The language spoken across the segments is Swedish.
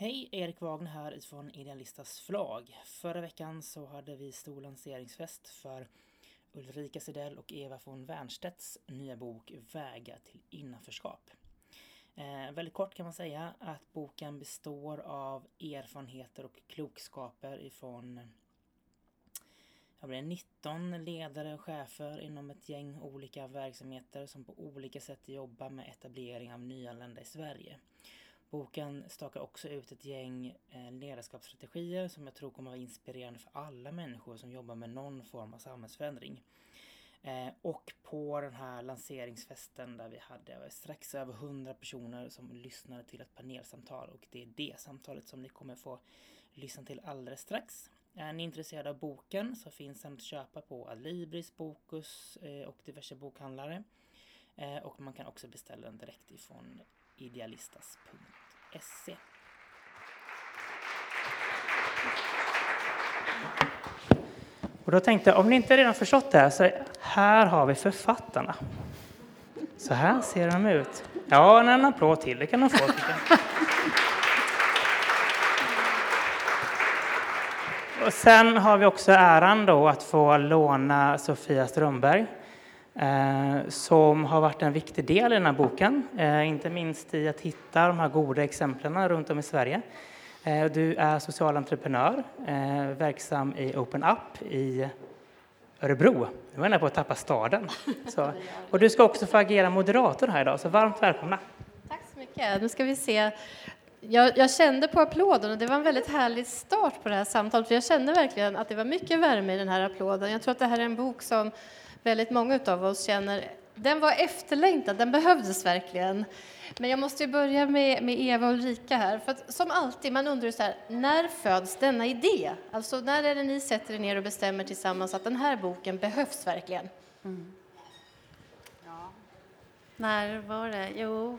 Hej, Erik Wagner här utifrån Idealistas förlag. Förra veckan så hade vi stor lanseringsfest för Ulrika Sedell och Eva von Wernstedts nya bok Vägar till innanförskap. Eh, väldigt kort kan man säga att boken består av erfarenheter och klokskaper ifrån jag blir 19 ledare och chefer inom ett gäng olika verksamheter som på olika sätt jobbar med etablering av nyanlända i Sverige. Boken stakar också ut ett gäng eh, ledarskapsstrategier som jag tror kommer att vara inspirerande för alla människor som jobbar med någon form av samhällsförändring. Eh, och på den här lanseringsfesten där vi hade strax över 100 personer som lyssnade till ett panelsamtal och det är det samtalet som ni kommer få lyssna till alldeles strax. Är ni intresserade av boken så finns den att köpa på Adlibris, Bokus eh, och diverse bokhandlare. Och man kan också beställa den direkt ifrån idealistas.se. Och då tänkte jag, om ni inte redan förstått det här, så här har vi författarna. Så här ser de ut. Ja, en applåd till, det kan de få. Och sen har vi också äran då att få låna Sofia Strömberg som har varit en viktig del i den här boken, eh, inte minst i att hitta de här goda exemplen runt om i Sverige. Eh, du är social entreprenör, verksam i Open Up i Örebro. Nu var jag på att tappa staden. Så. Och du ska också få agera moderator här idag, så varmt välkomna. Tack så mycket. Nu ska vi se. Jag, jag, kände på applåden och det var en väldigt härlig start på det här samtalet. För jag kände verkligen att det var mycket värme i den här applåden. Jag tror att det här är en bok som väldigt många av oss känner den var efterlängtad, den behövdes verkligen. Men jag måste börja med, med Eva och Ulrika här. För att, som alltid, man undrar så här, när föds denna idé? Alltså när är det ni sätter er ner och bestämmer tillsammans att den här boken behövs verkligen? Mm. Ja. När var det? Jo,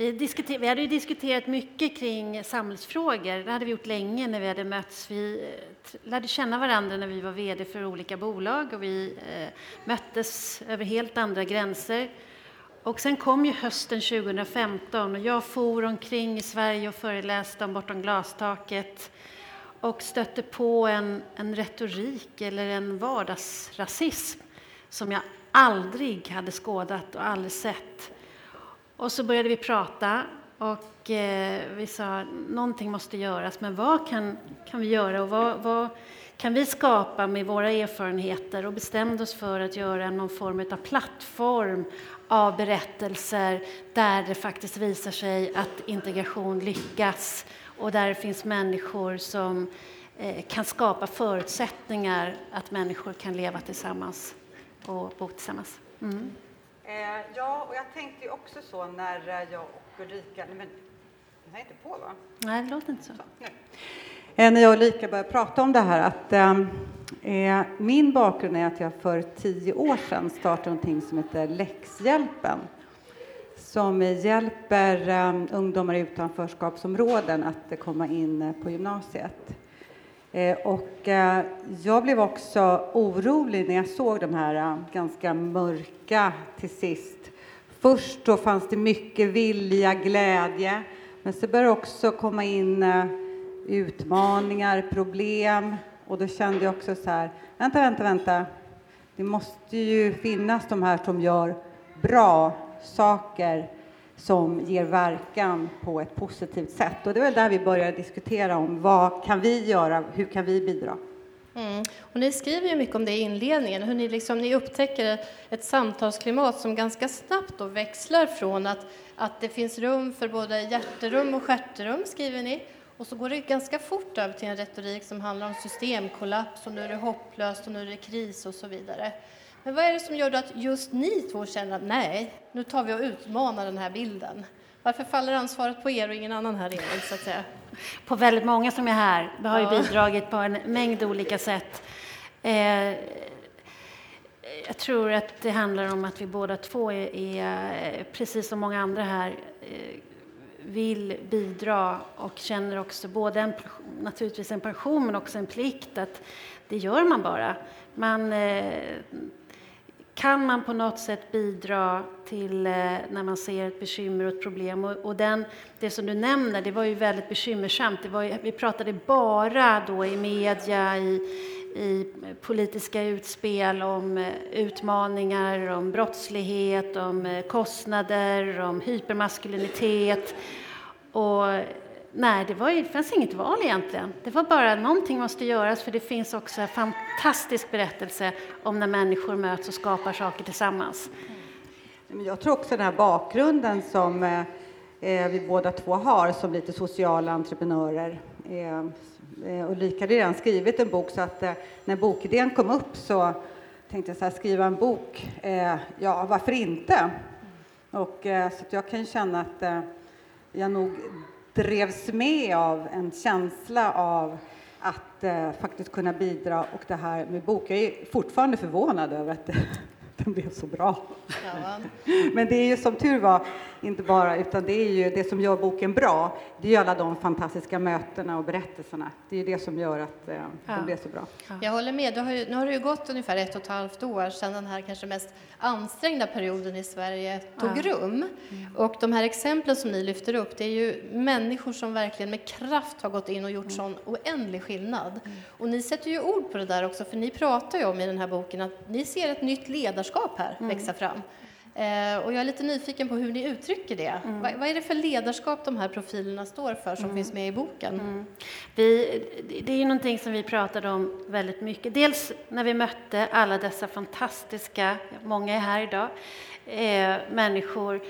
vi, diskuter, vi hade ju diskuterat mycket kring samhällsfrågor. Det hade vi gjort länge när vi hade mötts. Vi eh, lärde känna varandra när vi var vd för olika bolag och vi eh, möttes över helt andra gränser. Och sen kom ju hösten 2015 och jag for omkring i Sverige och föreläste om Bortom glastaket och stötte på en, en retorik eller en vardagsrasism som jag aldrig hade skådat och aldrig sett. Och så började vi prata och eh, vi sa någonting måste göras, men vad kan, kan vi göra och vad, vad kan vi skapa med våra erfarenheter och bestämde oss för att göra någon form av plattform av berättelser där det faktiskt visar sig att integration lyckas och där det finns människor som eh, kan skapa förutsättningar att människor kan leva tillsammans och bo tillsammans. Mm. Eh, ja, och jag tänkte ju också så när eh, jag och Ulrika... Nej, men den här är inte på, va? Nej, det låter inte så. så eh, när jag och Ulrika började prata om det här att ehm, eh, min bakgrund är att jag för tio år sedan startade någonting som heter Läxhjälpen som hjälper um, ungdomar i utanförskapsområden att komma in på gymnasiet. Eh, och eh, jag blev också orolig när jag såg de här eh, ganska mörka till sist. Först då fanns det mycket vilja, glädje, men så började det också komma in utmaningar, problem och då kände jag också så här, vänta, vänta, vänta. Det måste ju finnas de här som gör bra saker som ger verkan på ett positivt sätt. Och det var där vi började diskutera om vad kan vi göra, hur kan vi bidra? Mm. Och ni skriver ju mycket om det i inledningen, hur ni, liksom, ni upptäcker ett samtalsklimat som ganska snabbt då växlar från att, att det finns rum för både hjärterum och stjärterum, skriver ni, och så går det ganska fort över till en retorik som handlar om systemkollaps och nu är det hopplöst och nu är det kris och så vidare. Men vad är det som gör att just ni två känner att nej, nu tar vi och utmanar den här bilden? Varför faller ansvaret på er och ingen annan här inne, så att säga? På väldigt många som är här. Vi har ju bidragit på en mängd olika sätt. Eh, jag tror att det handlar om att vi båda två är, är precis som många andra här, eh, vill bidra och känner också både en, naturligtvis en passion men också en plikt att det gör man bara. Man eh, kan man på något sätt bidra till eh, när man ser ett bekymmer och ett problem? Och, och den, det som du nämner, det var ju väldigt bekymmersamt. Det var ju, vi pratade bara då i media, i, i politiska utspel om eh, utmaningar, om brottslighet, om eh, kostnader, om hypermaskulinitet. Och Nej, det, var, det fanns inget val egentligen. Det var bara någonting måste göras för det finns också en fantastisk berättelse om när människor möts och skapar saker tillsammans. Jag tror också den här bakgrunden som eh, eh, vi båda två har som lite sociala entreprenörer. Eh, Ulrika hade redan skrivit en bok så att när bokidén kom upp så tänkte jag så här, skriva en bok, ja varför inte? Och, så att jag kan känna att jag nog drevs med av en känsla av att eh, faktiskt kunna bidra och det här med bok. Jag är fortfarande förvånad över att den blev så bra. Ja. Men det är ju som tur var inte bara, utan det är ju det som gör boken bra. Det är ju alla de fantastiska mötena och berättelserna. Det är ju det som gör att eh, ja. den blev så bra. Jag håller med. Har ju, nu har det ju gått ungefär ett och ett halvt år sedan den här kanske mest ansträngda perioden i Sverige tog ja. rum. Mm. Och de här exemplen som ni lyfter upp, det är ju människor som verkligen med kraft har gått in och gjort mm. sån oändlig skillnad. Mm. Och ni sätter ju ord på det där också, för ni pratar ju om i den här boken att ni ser ett nytt ledarskap här mm. växa fram. Eh, och jag är lite nyfiken på hur ni uttrycker det. Mm. Vad, vad, är det för ledarskap de här profilerna står för som mm. finns med i boken? Mm. Vi, det är ju någonting som vi pratade om väldigt mycket. Dels när vi mötte alla dessa fantastiska, många är här idag, eh, människor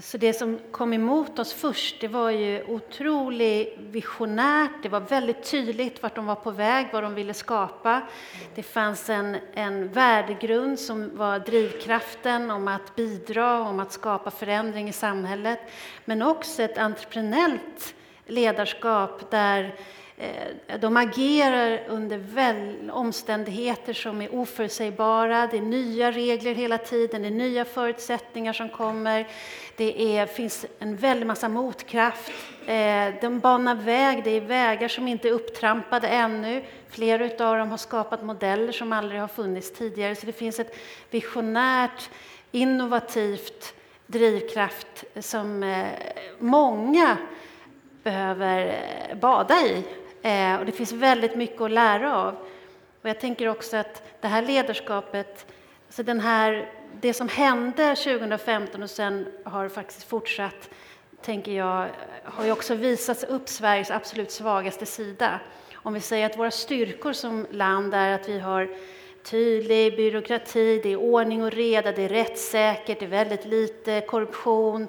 så det som kom emot oss först, det var ju otroligt visionärt. Det var väldigt tydligt vart de var på väg, vad de ville skapa. Det fanns en, en värdegrund som var drivkraften om att bidra, om att skapa förändring i samhället. Men också ett entreprenellt ledarskap där Eh, de agerar under väl, omständigheter som är oförutsägbara. Det är nya regler hela tiden, det är nya förutsättningar som kommer. Det är, finns en väldig massa motkraft. Eh, de banar väg, det är vägar som inte är upptrampade ännu. Flera av dem har skapat modeller som aldrig har funnits tidigare. Så det finns ett visionärt, innovativt drivkraft som eh, många behöver bada i Eh, och det finns väldigt mycket att lära av. Och jag tänker också att det här ledarskapet, alltså den här, det som hände 2015 och sen har faktiskt fortsatt, tänker jag, har ju också visat upp Sveriges absolut svagaste sida. Om vi säger att våra styrkor som land är att vi har tydlig byråkrati, det är ordning och reda, det är rättssäkert, det är väldigt lite korruption,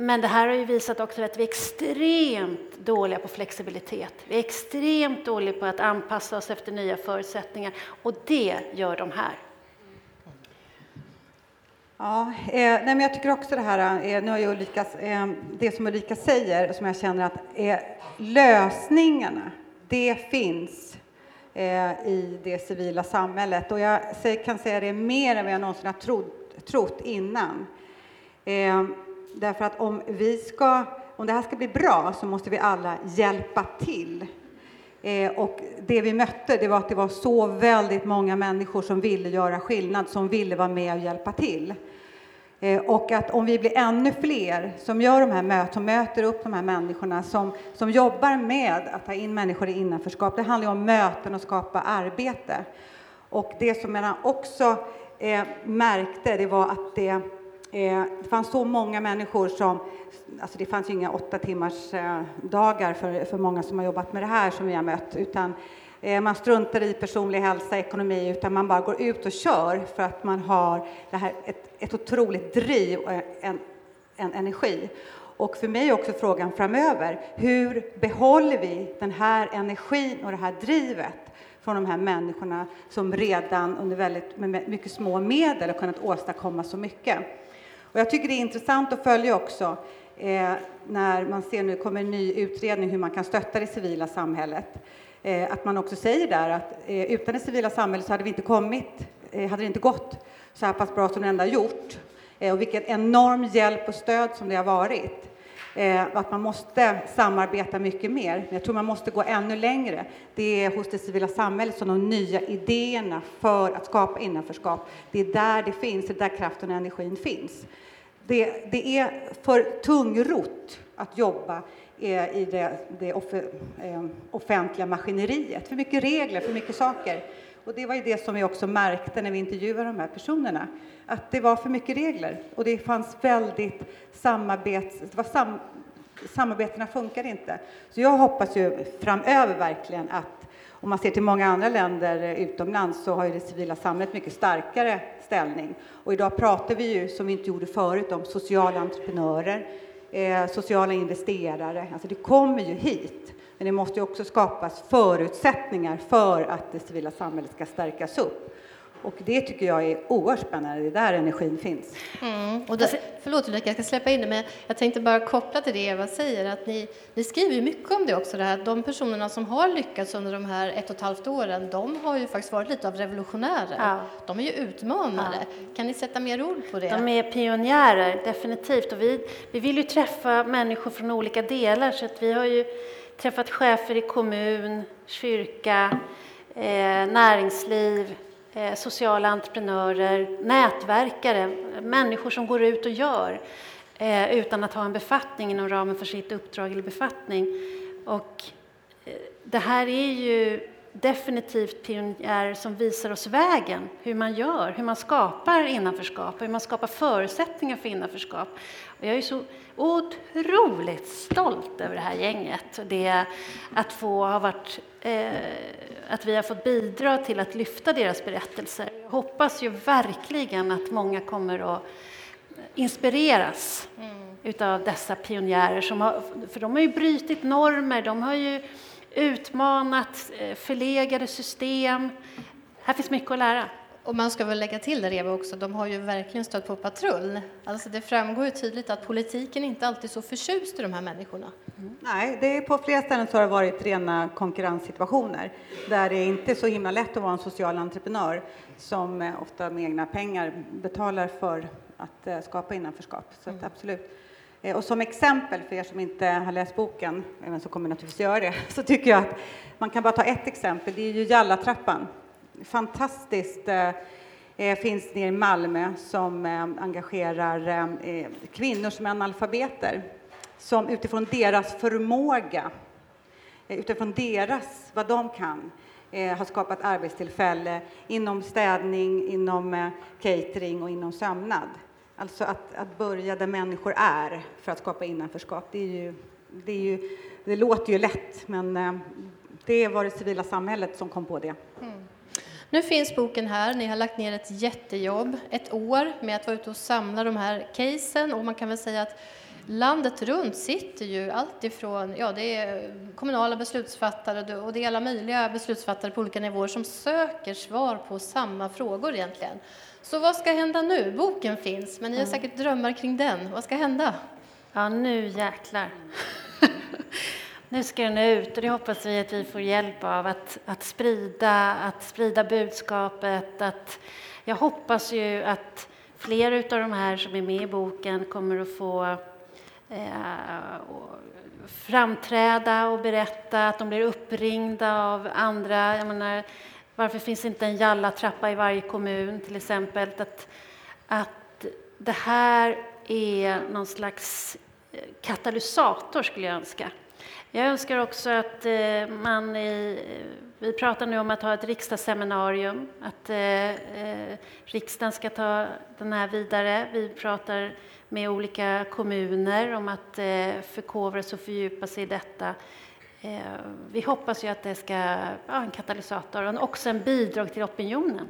men det här har ju visat också att vi är extremt dåliga på flexibilitet. Vi är extremt dåliga på att anpassa oss efter nya förutsättningar och det gör de här. Ja, eh, nej, men jag tycker också det här, eh, nu har jag Ulrika, eh, det som Ulrika säger, som jag känner att eh, lösningarna, det finns eh, i det civila samhället. Och jag kan säga det mer än vad jag någonsin har trott, trott innan. Eh, Därför att om, vi ska, om det här ska bli bra så måste vi alla hjälpa till. Eh, och det vi mötte det var att det var så väldigt många människor som ville göra skillnad, som ville vara med och hjälpa till. Eh, och att om vi blir ännu fler som gör de här möten, som möter upp de här människorna, som, som jobbar med att ta in människor i innanförskap, det handlar ju om möten och skapa arbete. Och det som jag också eh, märkte, det var att det Eh, det fanns så många människor som... Alltså det fanns ju inga åtta timmars eh, dagar för, för många som har jobbat med det här som vi har mött, utan eh, man struntar i personlig hälsa, ekonomi, utan man bara går ut och kör för att man har det här, ett, ett otroligt driv och en, en energi. Och för mig är också frågan framöver, hur behåller vi den här energin och det här drivet från de här människorna som redan under väldigt, med mycket små medel har kunnat åstadkomma så mycket? Och jag tycker det är intressant att följa också eh, när man ser nu kommer en ny utredning hur man kan stötta det civila samhället. Eh, att man också säger där att eh, utan det civila samhället så hade vi inte kommit, eh, hade det inte gått så här pass bra som det ändå har gjort. Eh, och vilken enorm hjälp och stöd som det har varit. Eh, att man måste samarbeta mycket mer. Men jag tror man måste gå ännu längre. Det är hos det civila samhället som de nya idéerna för att skapa innanförskap, det är där det finns, det är där kraften och energin finns. Det, det är för tungrot att jobba eh, i det, det off, eh, offentliga maskineriet. För mycket regler, för mycket saker. Och det var ju det som vi också märkte när vi intervjuade de här personerna, att det var för mycket regler och det fanns väldigt samarbets... Det var sam, samarbetena funkade inte. Så jag hoppas ju framöver verkligen att om man ser till många andra länder utomlands så har ju det civila samhället mycket starkare ställning. Och idag pratar vi ju, som vi inte gjorde förut, om sociala entreprenörer, eh, sociala investerare. Alltså det kommer ju hit. Men det måste också skapas förutsättningar för att det civila samhället ska stärkas upp. Och det tycker jag är oerhört spännande, det är där energin finns. Mm. Och det, förlåt Ulrika, jag ska släppa in det, men jag tänkte bara koppla till det Eva säger, att ni, ni skriver ju mycket om det också, det här, de personerna som har lyckats under de här ett och ett halvt åren, de har ju faktiskt varit lite av revolutionärer. Ja. De är ju utmanare. Ja. Kan ni sätta mer ord på det? De är pionjärer, definitivt. Och vi, vi vill ju träffa människor från olika delar, så att vi har ju träffat chefer i kommun, kyrka, eh, näringsliv, Eh, sociala entreprenörer, nätverkare, människor som går ut och gör eh, utan att ha en befattning inom ramen för sitt uppdrag eller befattning. Och eh, det här är ju definitivt pionjärer som visar oss vägen, hur man gör, hur man skapar innanförskap, hur man skapar förutsättningar för innanförskap. Och jag är så otroligt stolt över det här gänget. Det att få ha varit, att vi har fått bidra till att lyfta deras berättelser. Jag hoppas ju verkligen att många kommer att inspireras mm. utav dessa pionjärer, som har, för de har ju brutit normer, de har ju utmanat eh, förlegade system. Här finns mycket att lära. Och man ska väl lägga till där Eva också, de har ju verkligen stött på patrull. Alltså det framgår ju tydligt att politiken inte alltid är så förtjust i de här människorna. Mm. Nej, det är på flera ställen så har det varit rena konkurrenssituationer där det inte är så himla lätt att vara en social entreprenör som eh, ofta med egna pengar betalar för att eh, skapa innanförskap. Så mm. absolut. Eh, och som exempel för er som inte har läst boken, även så kommer naturligtvis göra det, så tycker jag att man kan bara ta ett exempel. Det är ju Jallatrappan. Fantastiskt eh, eh, finns nere i Malmö som eh, engagerar kvinnor som är analfabeter som utifrån deras förmåga, utifrån deras, vad de kan, har skapat arbetstillfälle inom städning, inom catering och inom sömnad. Alltså att, att börja där människor är för att skapa innanförskap. Det, är ju, det, är ju, det låter ju lätt, men det var det civila samhället som kom på det. Mm. Nu finns boken här. Ni har lagt ner ett jättejobb, ett år, med att vara ute och samla de här casen. Och man kan väl säga att landet runt sitter ju alltifrån, ja det är kommunala beslutsfattare och det är alla möjliga beslutsfattare på olika nivåer som söker svar på samma frågor egentligen. Så vad ska hända nu? Boken finns, men ni har säkert drömmar kring den. Vad ska hända? Ja, nu jäklar. nu ska den ut och det hoppas vi att vi får hjälp av att, att, sprida, att sprida budskapet. Att, jag hoppas ju att fler av de här som är med i boken kommer att få eh, framträda och berätta, att de blir uppringda av andra. Jag menar, varför finns inte en jallatrappa i varje kommun till exempel? Att, att det här är någon slags eh, katalysator skulle jag önska. Jag önskar också att eh, man i, eh, vi pratar nu om att ha ett riksdagsseminarium, att eh, eh, riksdagen ska ta den här vidare. Vi pratar med olika kommuner om att förkovra sig och fördjupa sig i detta. Eh, vi hoppas ju att det ska vara en katalysator och också en bidrag till opinionen.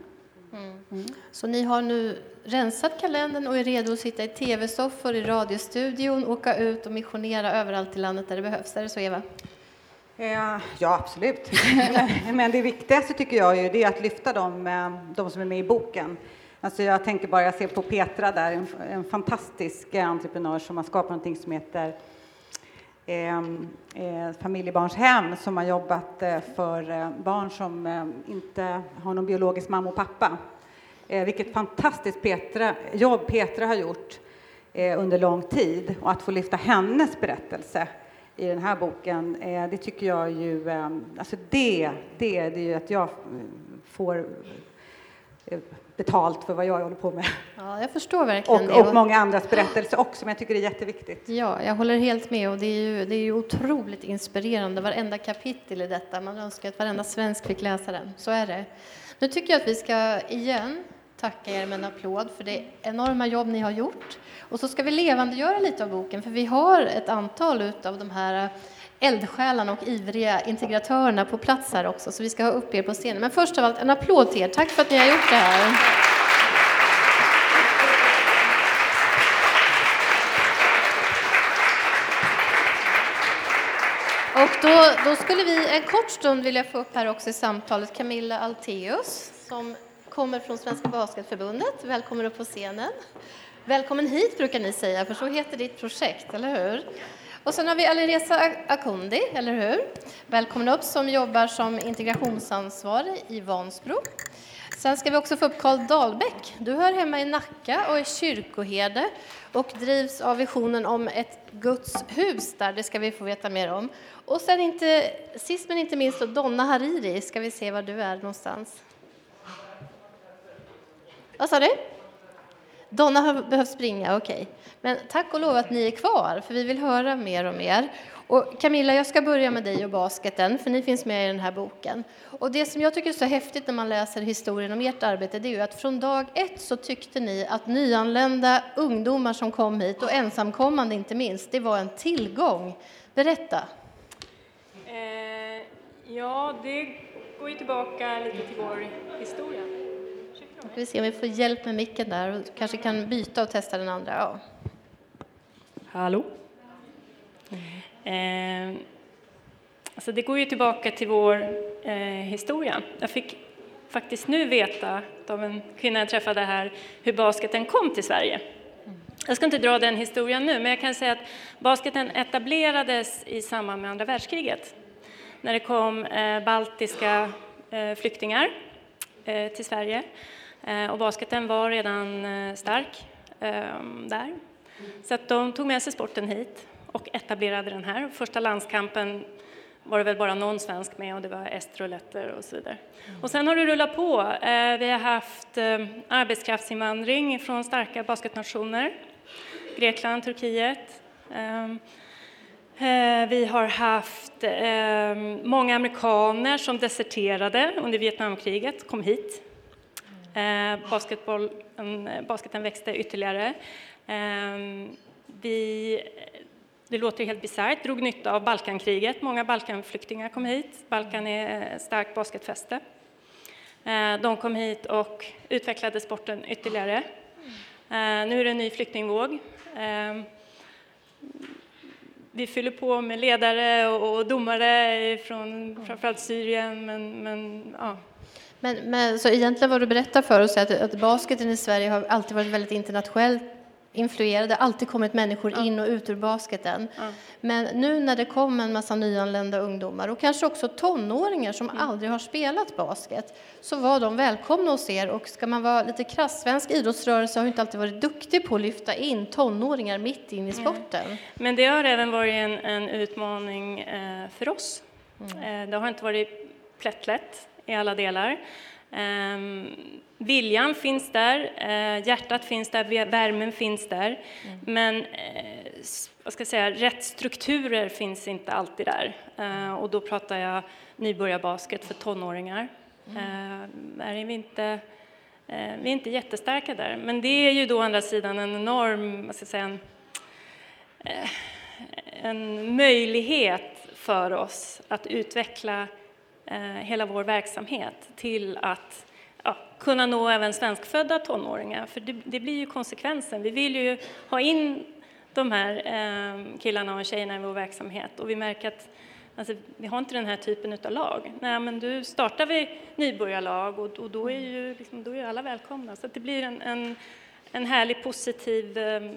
Mm. Mm. Så ni har nu rensat kalendern och är redo att sitta i tv-soffor, i radiostudion, åka ut och missionera överallt i landet där det behövs. Är det så, Eva? Eh, ja, absolut. Men det viktigaste tycker jag är, det är att lyfta dem, eh, de som är med i boken. Alltså jag tänker bara, jag ser på Petra där, en, en fantastisk entreprenör som har skapat någonting som heter Ehm, eh, familjebarnshem som har jobbat eh, för eh, barn som inte har någon biologisk mamma och pappa. Vilket fantastiskt Petra, jobb Petra har gjort under lång tid och att få lyfta hennes berättelse i den här boken, det tycker jag ju, alltså det, det, det är ju att jag får betalt för vad jag håller på med. Ja, jag förstår verkligen och, och många andras berättelser också, men jag tycker det är jätteviktigt. Ja, jag håller helt med och det är ju, det är ju otroligt inspirerande, varenda kapitel i detta. Man önskar att varenda svensk fick läsa den, så är det. Nu tycker jag att vi ska igen tacka er med en applåd för det enorma jobb ni har gjort. Och så ska vi levandegöra lite av boken, för vi har ett antal av de här eldsjälarna och ivriga integratörerna på plats här också, så vi ska ha upp er på scenen. Men först av allt, en applåd till er. Tack för att ni har gjort det här. Och då, då, skulle vi en kort stund vilja få upp här också i samtalet Camilla Alteus som kommer från Svenska Basketförbundet. Välkommen upp på scenen. Välkommen hit brukar ni säga, för så heter ditt projekt, eller hur? Och sen har vi Alireza Akundi, eller hur? Välkommen upp, som jobbar som integrationsansvarig i Vansbro. Sen ska vi också få upp Karl Dahlbäck. Du hör hemma i Nacka och är kyrkoherde och drivs av visionen om ett Guds hus där. Det ska vi få veta mer om. Och sen inte, sist men inte minst Donna Hariri. Ska vi se var du är någonstans. Vad sa du? Donna har behövt springa, okej. Okay. Men tack och lov att ni är kvar, för vi vill höra mer om er. Och Camilla, jag ska börja med dig och basketen, för ni finns med i den här boken. Och det som jag tycker är så häftigt när man läser historien om ert arbete, det är ju att från dag ett så tyckte ni att nyanlända ungdomar som kom hit, och ensamkommande inte minst, det var en tillgång. Berätta. Eh, ja, det går ju tillbaka lite till vår historia. Ska vi se om vi får hjälp med micken där och kanske kan byta och testa den andra. Ja. Hallå? Eh, alltså det går ju tillbaka till vår eh, historia. Jag fick faktiskt nu veta av en kvinna jag träffade här hur basketen kom till Sverige. Jag ska inte dra den historien nu, men jag kan säga att basketen etablerades i samband med andra världskriget. När det kom eh, baltiska eh, flyktingar eh, till Sverige. Eh, och basketen var redan stark där så att de tog med sig sporten hit och etablerade den här. Första landskampen var det väl bara någon svensk med och det var estrouletter och så vidare. Och sen har det rullat på. Eh, vi har haft eh, arbetskraftsinvandring från starka basketnationer. Grekland, Turkiet. Ehm, eh, vi har haft ehm, många amerikaner som deserterade under Vietnamkriget, kom hit. Eh, eh, basketen växte ytterligare. Ehm, vi, det låter helt bisarrt, drog nytta av Balkankriget. Många Balkanflyktingar kom hit. Balkan är eh, ett starkt basketfäste. De kom hit och utvecklade sporten ytterligare. Nu är det en ny flyktingvåg. Ehm, vi fyller på med ledare och domare från framförallt Syrien, men, men ja, men, men, så egentligen vad du berättar för oss är att, att basketen i Sverige har alltid varit väldigt internationellt influerade, alltid kommit människor ja. in och ut ur basketen. Ja. Men nu när det kom en massa nyanlända ungdomar och kanske också tonåringar som mm. aldrig har spelat basket så var de välkomna hos er och ska man vara lite krass, svensk idrottsrörelse har inte alltid varit duktig på att lyfta in tonåringar mitt in i sporten. Mm. Men det har även varit en, en utmaning eh, för oss. Mm. Eh, det har inte varit plättlätt i alla delar. Um, viljan finns där, uh, hjärtat finns där, värmen finns där. Mm. Men uh, vad ska jag säga, rätt strukturer finns inte alltid där. Uh, och då pratar jag nybörjarbasket för tonåringar. Mm. där är vi inte vi är inte jättestarka där, men det är ju då å andra sidan en enorm, vad ska jag säga, en, en möjlighet för oss att utveckla Eh, Eh, hela vår verksamhet till att ja, kunna nå även svenskfödda tonåringar. För det, det, blir ju konsekvensen. Vi vill ju ha in de här eh, killarna och tjejerna i vår verksamhet och vi märker att alltså, vi har inte den här typen av lag. Nej, men du startar vi nybörjarlag och, och då är ju liksom, då är alla välkomna. Så det blir en, en en härlig positiv ehm,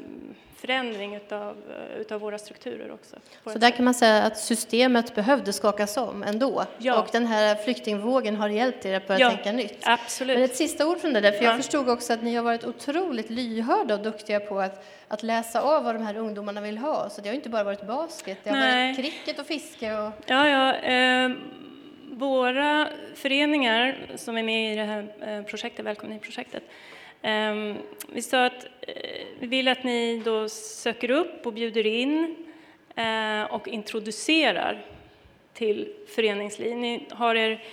förändring utav, eh, utav våra strukturer också. Så där kan man säga att systemet behövde skakas om ändå? Ja. Och den här flyktingvågen har hjälpt er att börja Ja, tänka nytt? Absolut. Men ett sista ord från det där, för jag Ja. förstod också att ni har varit otroligt lyhörda och duktiga på att, att läsa av vad de här ungdomarna vill ha. Så det har inte bara varit basket, det har Nej. varit cricket och fiske och... Ja, ja. Eh, våra föreningar som är med i det här eh, projektet, Välkommen hit-projektet, eh, Ehm, vi sa att eh, vi vill att ni då söker upp och bjuder in eh, och introducerar till föreningsliv. Ni har er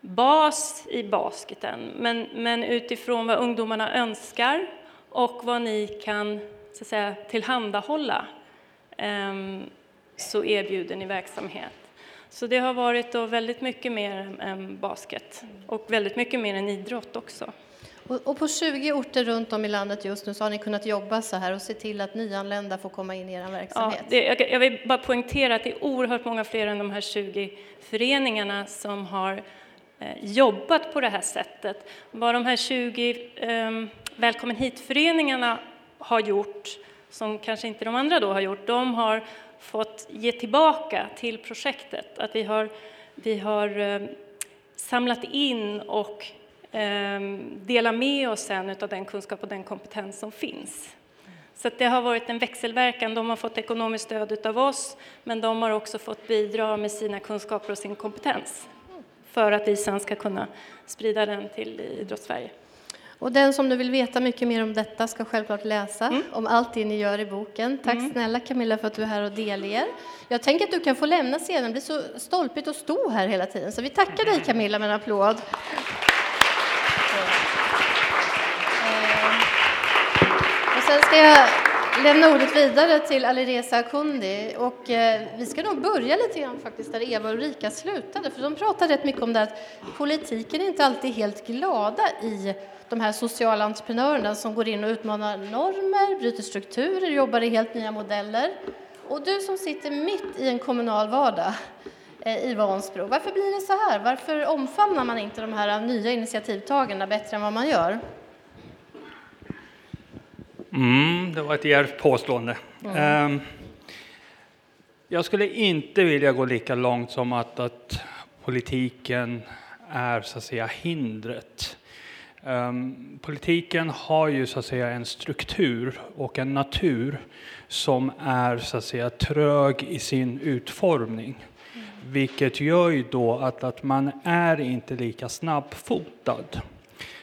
bas i basketen, men, men utifrån vad ungdomarna önskar och vad ni kan så att säga, tillhandahålla ehm, så erbjuder ni verksamhet. Så det har varit då väldigt mycket mer än- än basket och väldigt mycket mer än idrott också. Och, på 20 orter runt om i landet just nu så har ni kunnat jobba så här och se till att nyanlända får komma in i er Ja, verksamhet. det, jag, vill bara poängtera att det är oerhört många fler än de här 20 föreningarna som har eh, jobbat på det här sättet. Vad de här 20 eh, Välkommen hit-föreningarna har gjort, som kanske inte de andra då har gjort, de har fått ge tillbaka till projektet. Att vi har, vi har eh, samlat in och eh, delar med oss sen av den kunskap och den kompetens som finns. Så det har varit en växelverkan. De har fått ekonomiskt stöd av oss, men de har också fått bidra med sina kunskaper och sin kompetens för att vi sen ska kunna sprida den till Idrottssverige. Och den som nu vill veta mycket mer om detta ska självklart läsa Mm. om allt det ni gör i boken. Tack snälla Camilla för att du är här och delger. Jag tänker att du kan få lämna scenen, det blir så stolpigt att stå här hela tiden. Så vi tackar dig Camilla med en applåd. Ska jag lämna ordet vidare till Alireza Akundi. Och eh, vi ska nog börja lite grann faktiskt där Eva och Ulrika slutade. För de pratade rätt mycket om det att politiken är inte alltid helt glada i de här sociala entreprenörerna som går in och utmanar normer, bryter strukturer, jobbar i helt nya modeller. Och du som sitter mitt i en kommunal vardag eh, i Vansbro, varför blir det så här? Varför omfamnar man inte de här nya initiativtagarna bättre än vad man gör? Mm, det var ett djärvt påstående. Ehm, jag skulle inte vilja gå lika långt som att, att politiken är så att säga hindret. Ehm, politiken har ju så att säga en struktur och en natur som är så att säga trög i sin utformning. Vilket gör ju då att, att man är inte lika snabbfotad.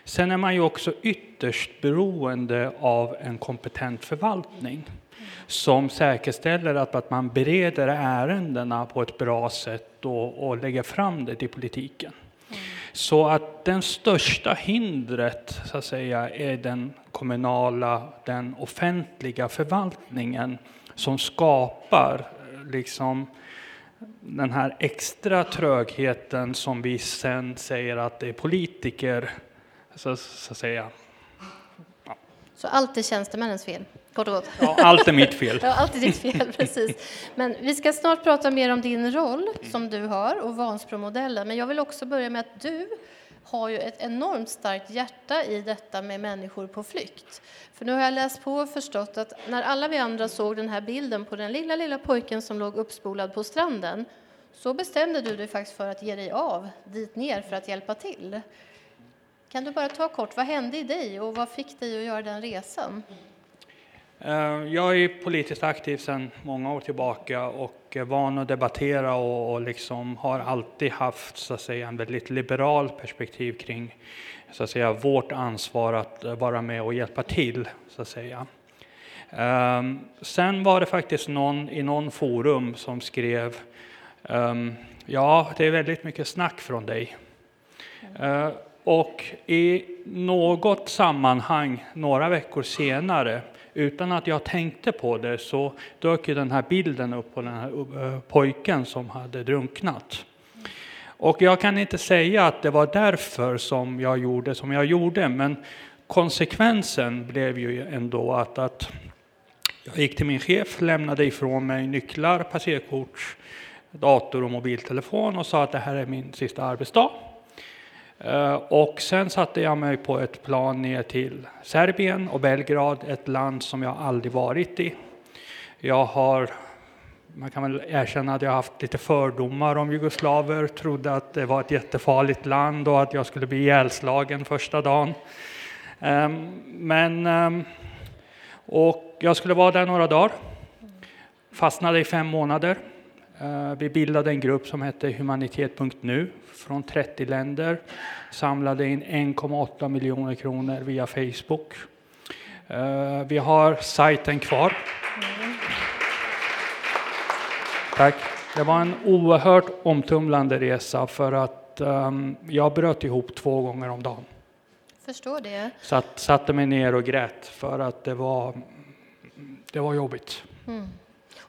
Sen är man ju också ytterst beroende av en kompetent förvaltning som säkerställer att, att man bereder ärendena på ett bra sätt och, och lägger fram det till politiken. Så att den största hindret så att säga, är den kommunala, den offentliga förvaltningen som skapar liksom, den här extra trögheten som vi sen säger att det är politiker så, så att säga. Så allt är tjänstemännens fel, kort och gott. Ja, allt är mitt fel. Ja, allt är ditt fel, precis. Men vi ska snart prata mer om din roll som du har och Vansbro-modellen. Men jag vill också börja med att du har ju ett enormt starkt hjärta i detta med människor på flykt. För nu har jag läst på och förstått att när alla vi andra såg den här bilden på den lilla, lilla pojken som låg uppspolad på stranden så bestämde du dig faktiskt för att ge dig av dit ner för att hjälpa till. Kan du bara ta kort, vad hände i dig och vad fick dig att göra den resan? Eh, jag är politiskt aktiv sedan många år tillbaka och är van att debattera och, och liksom har alltid haft så att säga, en väldigt liberal perspektiv kring så att säga, vårt ansvar att vara med och hjälpa till. Så att säga. Ehm, sen var det faktiskt någon i någon forum som skrev ehm, Ja, det är väldigt mycket snack från dig. Eh, och i något sammanhang, några veckor senare, utan att jag tänkte på det, så dök ju den här bilden upp på den här pojken som hade drunknat. Och jag kan inte säga att det var därför som jag gjorde som jag gjorde, men konsekvensen blev ju ändå att, att jag gick till min chef, lämnade ifrån mig nycklar, passerkort, dator och mobiltelefon och sa att det här är min sista arbetsdag. Eh, och sen satte jag mig på ett plan ner till Serbien och Belgrad, ett land som jag aldrig varit i. Jag har, man kan väl erkänna att jag har haft lite fördomar om jugoslaver, trodde att det var ett jättefarligt land och att jag skulle bli ihjälslagen första dagen. Ehm, men, ehm, och jag skulle vara där några dagar, fastnade i fem månader. Eh, vi bildade en grupp som hette Humanitet.nu från 30 länder, samlade in 1,8 miljoner kronor via Facebook. Eh, vi har sajten kvar. Tack. Det var en oerhört omtumlande resa för att um, jag bröt ihop två gånger om dagen. Förstår det. Satt, satte mig ner och grät för att det var, det var jobbigt. Mm.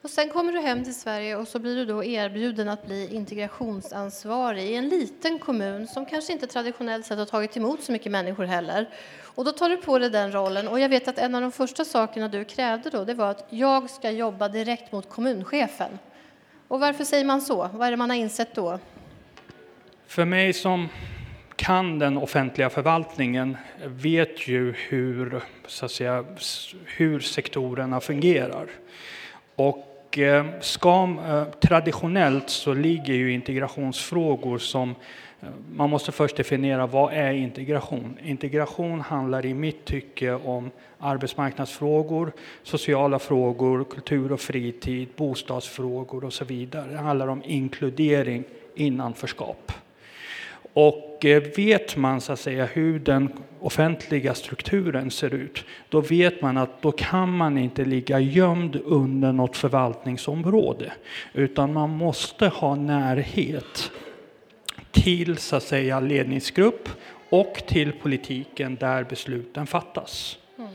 Och sen kommer du hem till Sverige och så blir du då erbjuden att bli integrationsansvarig i en liten kommun som kanske inte traditionellt sett har tagit emot så mycket människor heller. Och då tar du på dig den rollen och jag vet att en av de första sakerna du krävde då det var att jag ska jobba direkt mot kommunchefen. Och varför säger man så? Vad är det man har insett då? För mig som kan den offentliga förvaltningen vet ju hur, så att säga, hur sektorerna fungerar. Och Eh, Ska, eh, traditionellt så ligger ju integrationsfrågor som eh, man måste först definiera vad är integration. Integration handlar i mitt tycke om arbetsmarknadsfrågor, sociala frågor, kultur och fritid, bostadsfrågor och så vidare. Det handlar om inkludering, innanförskap. Och eh, vet man så att säga hur den offentliga strukturen ser ut, då vet man att då kan man inte ligga gömd under något förvaltningsområde, utan man måste ha närhet till så att säga ledningsgrupp och till politiken där besluten fattas. Mm.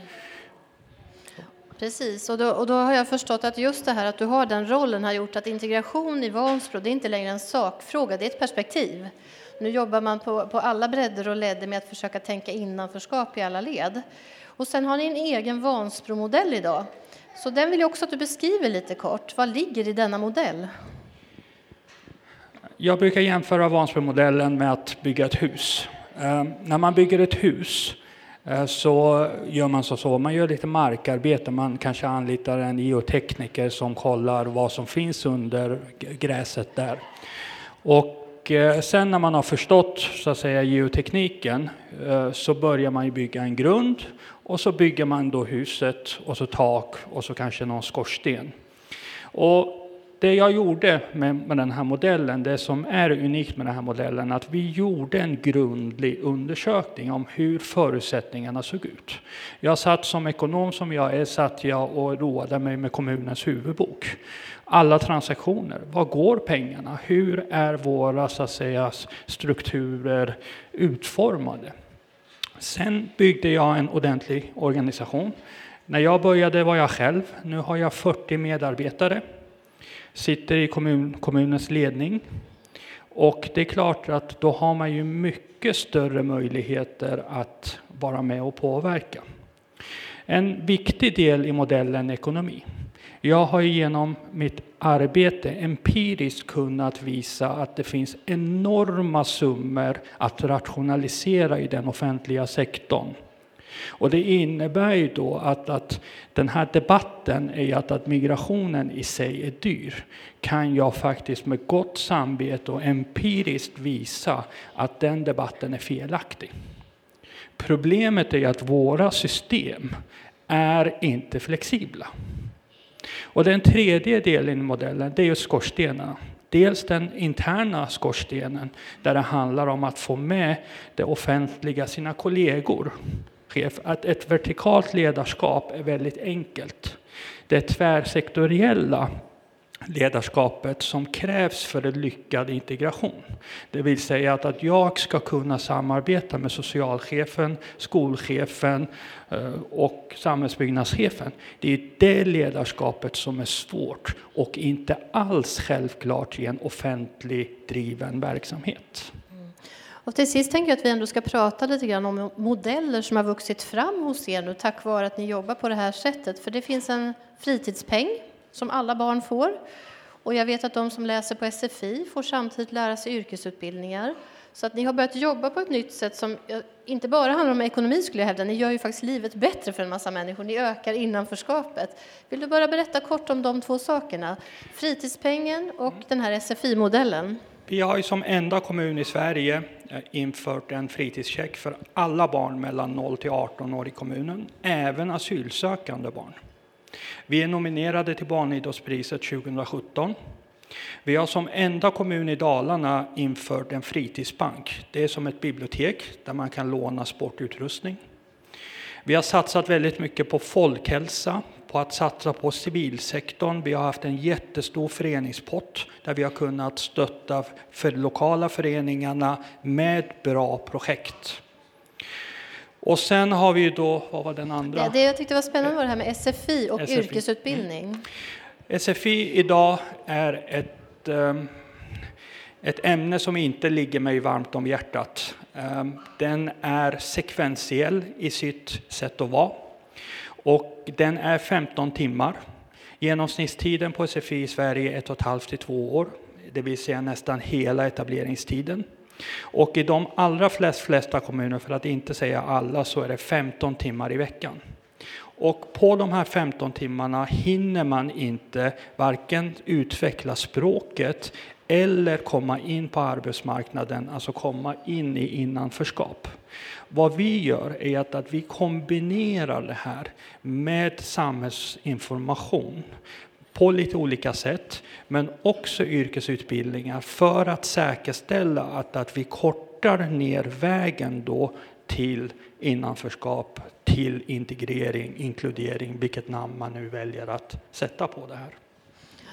Precis, och då, och då, har jag förstått att just det här att du har den rollen har gjort att integration i Vansbro, det är inte längre en sakfråga, det är ett perspektiv. Nu jobbar man på, på alla bredder och ledder med att försöka tänka innanförskap i alla led. Och sen har ni en egen Vansbro-modell idag. Så den vill jag också att du beskriver lite kort. Vad ligger i denna modell? Jag brukar jämföra Vansbro-modellen med att bygga ett hus. Eh, när man bygger ett hus eh, så gör man så, så, man gör lite markarbete, man kanske anlitar en geotekniker som kollar vad som finns under gräset där. Och Eh, sen när man har förstått så att säga, geotekniken eh, så börjar man bygga en grund och så bygger man då huset och så tak och så kanske någon skorsten. Och det jag gjorde med, med den här modellen, det som är unikt med den här modellen, att vi gjorde en grundlig undersökning om hur förutsättningarna såg ut. Jag satt som ekonom som jag är, satt jag och roade mig med kommunens huvudbok alla transaktioner. Var går pengarna? Hur är våra så att säga, strukturer utformade? Sen byggde jag en ordentlig organisation. När jag började var jag själv. Nu har jag 40 medarbetare. Sitter i kommun, kommunens ledning. Och det är klart att då har man ju mycket större möjligheter att vara med och påverka. En viktig del i modellen ekonomi. Jag har genom mitt arbete empiriskt kunnat visa att det finns enorma summor att rationalisera i den offentliga sektorn. Och det innebär ju då att, att den här debatten är att, att migrationen i sig är dyr. Kan jag faktiskt med gott samvete och empiriskt visa att den debatten är felaktig. Problemet är att våra system är inte flexibla. Och den tredje delen i modellen det är skorstenarna. Dels den interna skorstenen där det handlar om att få med det offentliga, sina kollegor. Att ett vertikalt ledarskap är väldigt enkelt. Det tvärsektoriella ledarskapet som krävs för en lyckad integration. Det vill säga att, att jag ska kunna samarbeta med socialchefen, skolchefen eh, och samhällsbyggnadschefen. Det är det ledarskapet som är svårt och inte alls självklart i en offentlig driven verksamhet. Och till sist tänker jag att vi ändå ska prata lite grann om modeller som har vuxit fram hos er nu tack vare att ni jobbar på det här sättet. För det finns en fritidspeng som alla barn får. Och jag vet att de som läser på SFI får samtidigt lära sig yrkesutbildningar. Så att ni har börjat jobba på ett nytt sätt som inte bara handlar om ekonomi skulle jag hävda, ni gör ju faktiskt livet bättre för en massa människor, ni ökar innanförskapet. Vill du bara berätta kort om de två sakerna? Fritidspengen och den här SFI-modellen. Vi har ju som enda kommun i Sverige eh, infört en fritidscheck för alla barn mellan 0 till 18 år i kommunen, även asylsökande barn. Vi är nominerade till Barnidrottspriset 2017. Vi har som enda kommun i Dalarna infört en fritidsbank. Det är som ett bibliotek där man kan låna sportutrustning. Vi har satsat väldigt mycket på folkhälsa, på att satsa på civilsektorn. Vi har haft en jättestor föreningspott där vi har kunnat stötta för lokala föreningarna med bra projekt. Och sen har vi då, vad var den andra? Det, det jag tyckte var spännande var det här med SFI och SFI. yrkesutbildning. Mm. SFI idag är ett, ehm, ett ämne som inte ligger mig varmt om hjärtat. Ehm, den är sekventiell i sitt sätt att vara. Och den är 15 timmar. Genomsnittstiden på SFI i Sverige är ett och ett halvt till två år, det vill säga nästan hela etableringstiden. Och i de allra flest, flesta kommuner, för att inte säga alla, så är det 15 timmar i veckan. Och på de här 15 timmarna hinner man inte varken utveckla språket eller komma in på arbetsmarknaden, alltså komma in i innanförskap. Vad vi gör är att, att vi kombinerar det här med samhällsinformation på lite olika sätt, men också yrkesutbildningar för att säkerställa att, att vi kortar ner vägen då till innanförskap, till integrering, inkludering, vilket namn man nu väljer att sätta på det här.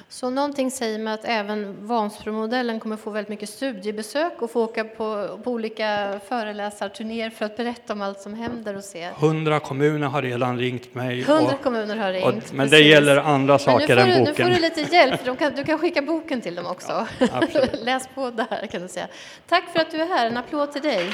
Så någonting säger mig att även Vansbromodellen kommer få väldigt mycket studiebesök och få åka på, på olika föreläsarturnéer för att berätta om allt som händer och se. Hundra kommuner har redan ringt mig. Hundra kommuner har ringt. Och, men precis. det gäller andra saker än du, boken. Nu får du lite hjälp, kan, du kan skicka boken till dem också. Ja, Läs på där kan du säga. Tack för att du är här, en applåd till dig.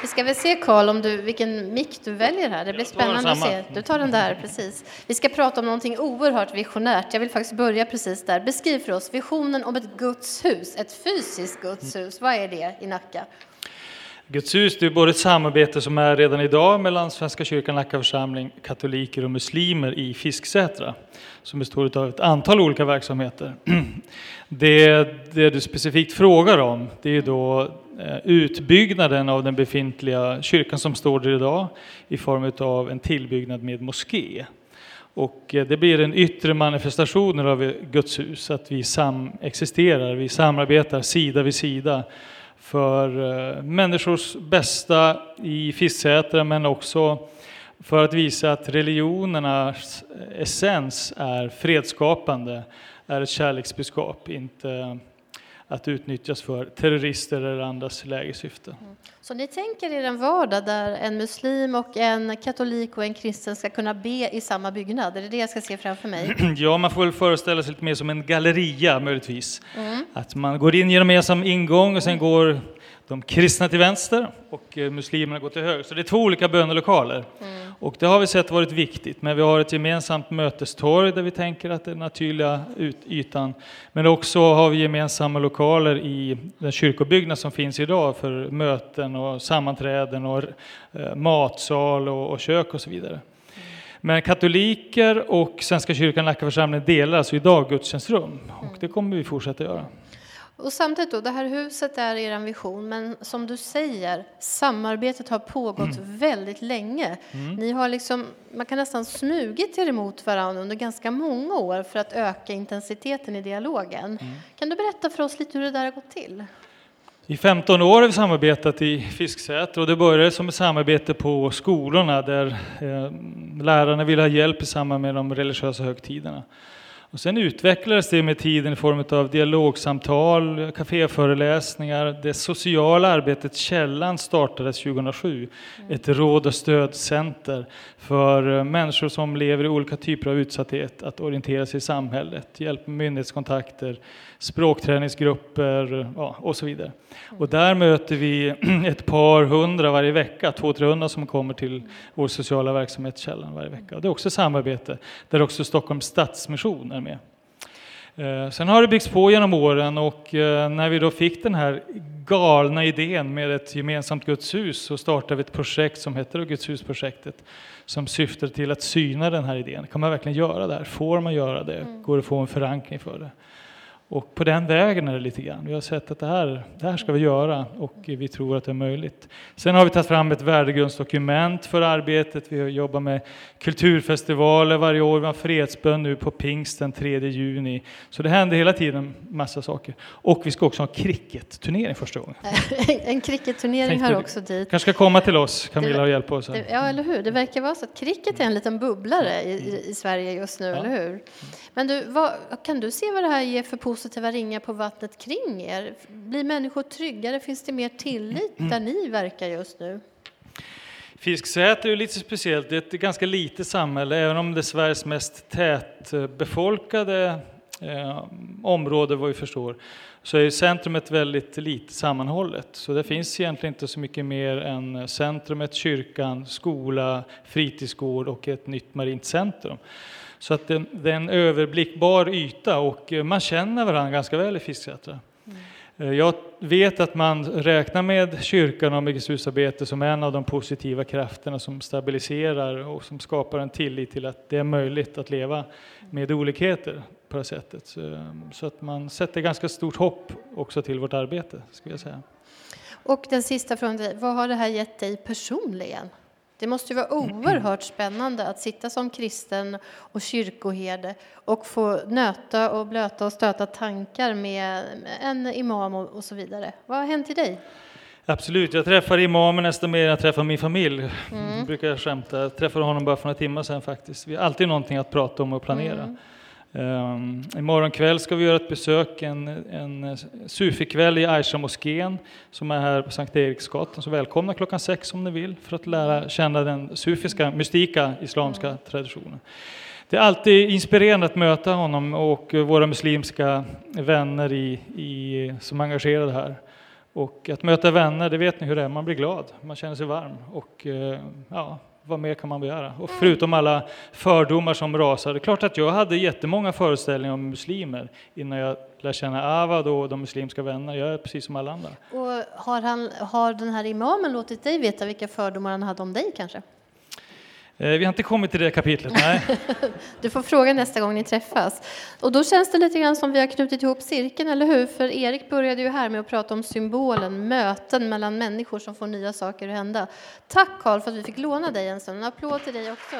Vi ska väl se Karl om du, vilken mick du väljer här. Det blir spännande att se. Du tar den där, precis. Vi ska prata om någonting oerhört visionärt. Jag vill faktiskt börja precis där. Beskriv för oss visionen om ett Guds hus, ett fysiskt Guds hus. Vad är det i Nacka? Guds hus det är både ett samarbete som är redan idag mellan Svenska kyrkan, Nacka församling, katoliker och muslimer i Fisksätra som består av ett antal olika verksamheter. Det, det du specifikt frågar om det är då eh, Eh, utbyggnaden av den befintliga kyrkan som står där idag i form av en tillbyggnad med moské. Och eh, det blir en yttre manifestation av Guds hus, att vi samexisterar, vi samarbetar sida vid sida för eh, människors bästa i Fisksätra men också för att visa att religionernas essens är fredsskapande, är ett kärleksbudskap, inte att utnyttjas för terrorister eller andras lägersyfte. Mm. Så ni tänker er en vardag där en muslim och en katolik och en kristen ska kunna be i samma byggnad? Är det det jag ska se framför mig? Ja, man får väl föreställa sig lite mer som en galleria möjligtvis. Mm. Att man går in genom ensam ingång och sen går de kristna till vänster och eh, muslimerna går till höger. Så det är två olika bönelokaler. Mm. Och det har vi sett varit viktigt, men vi har ett gemensamt mötestorg där vi tänker att det är den naturliga ytan. Men också har vi gemensamma lokaler i den kyrkobyggnad som finns idag för möten och sammanträden och eh, matsal och, och kök och så vidare. Mm. Men katoliker och Svenska kyrkan Nacka församling delar alltså idag gudstjänstrum och det kommer vi fortsätta göra. Och samtidigt då, det här huset är er vision, men som du säger, samarbetet har pågått mm. väldigt länge. Mm. Ni har liksom, man kan nästan smugit er emot varandra under ganska många år för att öka intensiteten i dialogen. Mm. Kan du berätta för oss lite hur det där har gått till? I 15 år har vi samarbetat i Fisksätra och det började som ett samarbete på skolorna där eh, lärarna ville ha hjälp i samband med de religiösa högtiderna. Och sen utvecklades det med tiden i form av dialogsamtal, kaféföreläsningar. Det sociala arbetet Källan startades 2007. Mm. Ett råd och stödcenter för eh, människor som lever i olika typer av utsatthet att orientera sig i samhället, hjälp med myndighetskontakter, språkträningsgrupper ja, och så vidare. Och där möter vi ett par hundra varje vecka, två, trehundra som kommer till vår sociala verksamhet Källan varje vecka. Och det är också samarbete där också Stockholms Stadsmission är med. Eh, sen har det byggts på genom åren och eh, när vi då fick den här galna idén med ett gemensamt Guds hus så startade vi ett projekt som heter Guds hus-projektet som syftar till att syna den här idén. Kan man verkligen göra det här? Får man göra det? Mm. Går det att få en förankring för det? Och på den vägen är det lite grann. Vi har sett att det här, det här ska vi göra och vi tror att det är möjligt. Sen har vi tagit fram ett värdegrundsdokument för arbetet. Vi jobbar med kulturfestivaler varje år. Vi har fredsbön nu på pingst den 3 juni. Så det händer hela tiden massa saker. Och vi ska också ha cricketturnering första gången. en cricketturnering hör också dit. kanske ska komma till oss, Camilla, och hjälpa oss. Här. Ja, eller hur. Det verkar vara så att cricket är en liten bubblare i, i Sverige just nu, ja. eller hur? Men du, vad, kan du se vad det här ger för positiva ringar på vattnet kring er? Blir människor tryggare? Finns det mer tillit där ni verkar just nu? Fisksäter är lite speciellt. Det är ett ganska litet samhälle, även om det är Sveriges mest tätbefolkade eh, område vad vi förstår, så är centrumet väldigt lite sammanhållet. Så det finns egentligen inte så mycket mer än centrumet, kyrkan, skola, fritidsgård och ett nytt marint centrum. Så att det, det, är en överblickbar yta och eh, man känner varandra ganska väl i Fisksätra. Mm. Jag vet att man räknar med kyrkan och Husarbete som en av de positiva krafterna som stabiliserar och som skapar en tillit till att det är möjligt att leva med olikheter på det sättet. Så att man sätter ganska stort hopp också till vårt arbete, skulle jag säga. Och den sista frågan, vad har det här gett dig personligen? Det måste ju vara oerhört spännande att sitta som kristen och kyrkoherde och få nöta och blöta och stöta tankar med en imam och så vidare. Vad har hänt i dig? Absolut, jag träffar imamen nästan mer än jag träffar min familj. Mm. brukar jag skämta. Jag träffade honom bara för några timmar sedan faktiskt. Vi har alltid någonting att prata om och planera. Mm. Um, imorgon kväll ska vi göra ett besök, en, en sufikväll i Aisha-moskén som är här på Sankt Eriksgatan. Så välkomna klockan sex om ni vill för att lära känna den sufiska, mystika islamska traditionen. Det är alltid inspirerande att möta honom och våra muslimska vänner i, i, som är engagerade här. Och att möta vänner, det vet ni hur det är, man blir glad, man känner sig varm. Och, eh, ja, vad mer kan man begära? Och förutom alla fördomar som rasar. Det är klart att jag hade jättemånga föreställningar om muslimer innan jag lärde känna Avad och de muslimska vänner. Jag är precis som alla andra. Och har, han, har den här imamen låtit dig veta vilka fördomar han hade om dig kanske? Eh, vi har inte kommit till det kapitlet, nej. du får fråga nästa gång ni träffas. Och då känns det lite grann som vi har knutit ihop cirkeln, eller hur? För Erik började ju här med att prata om symbolen, möten mellan människor som får nya saker att hända. Tack Karl för att vi fick låna dig en stund. En applåd till dig också.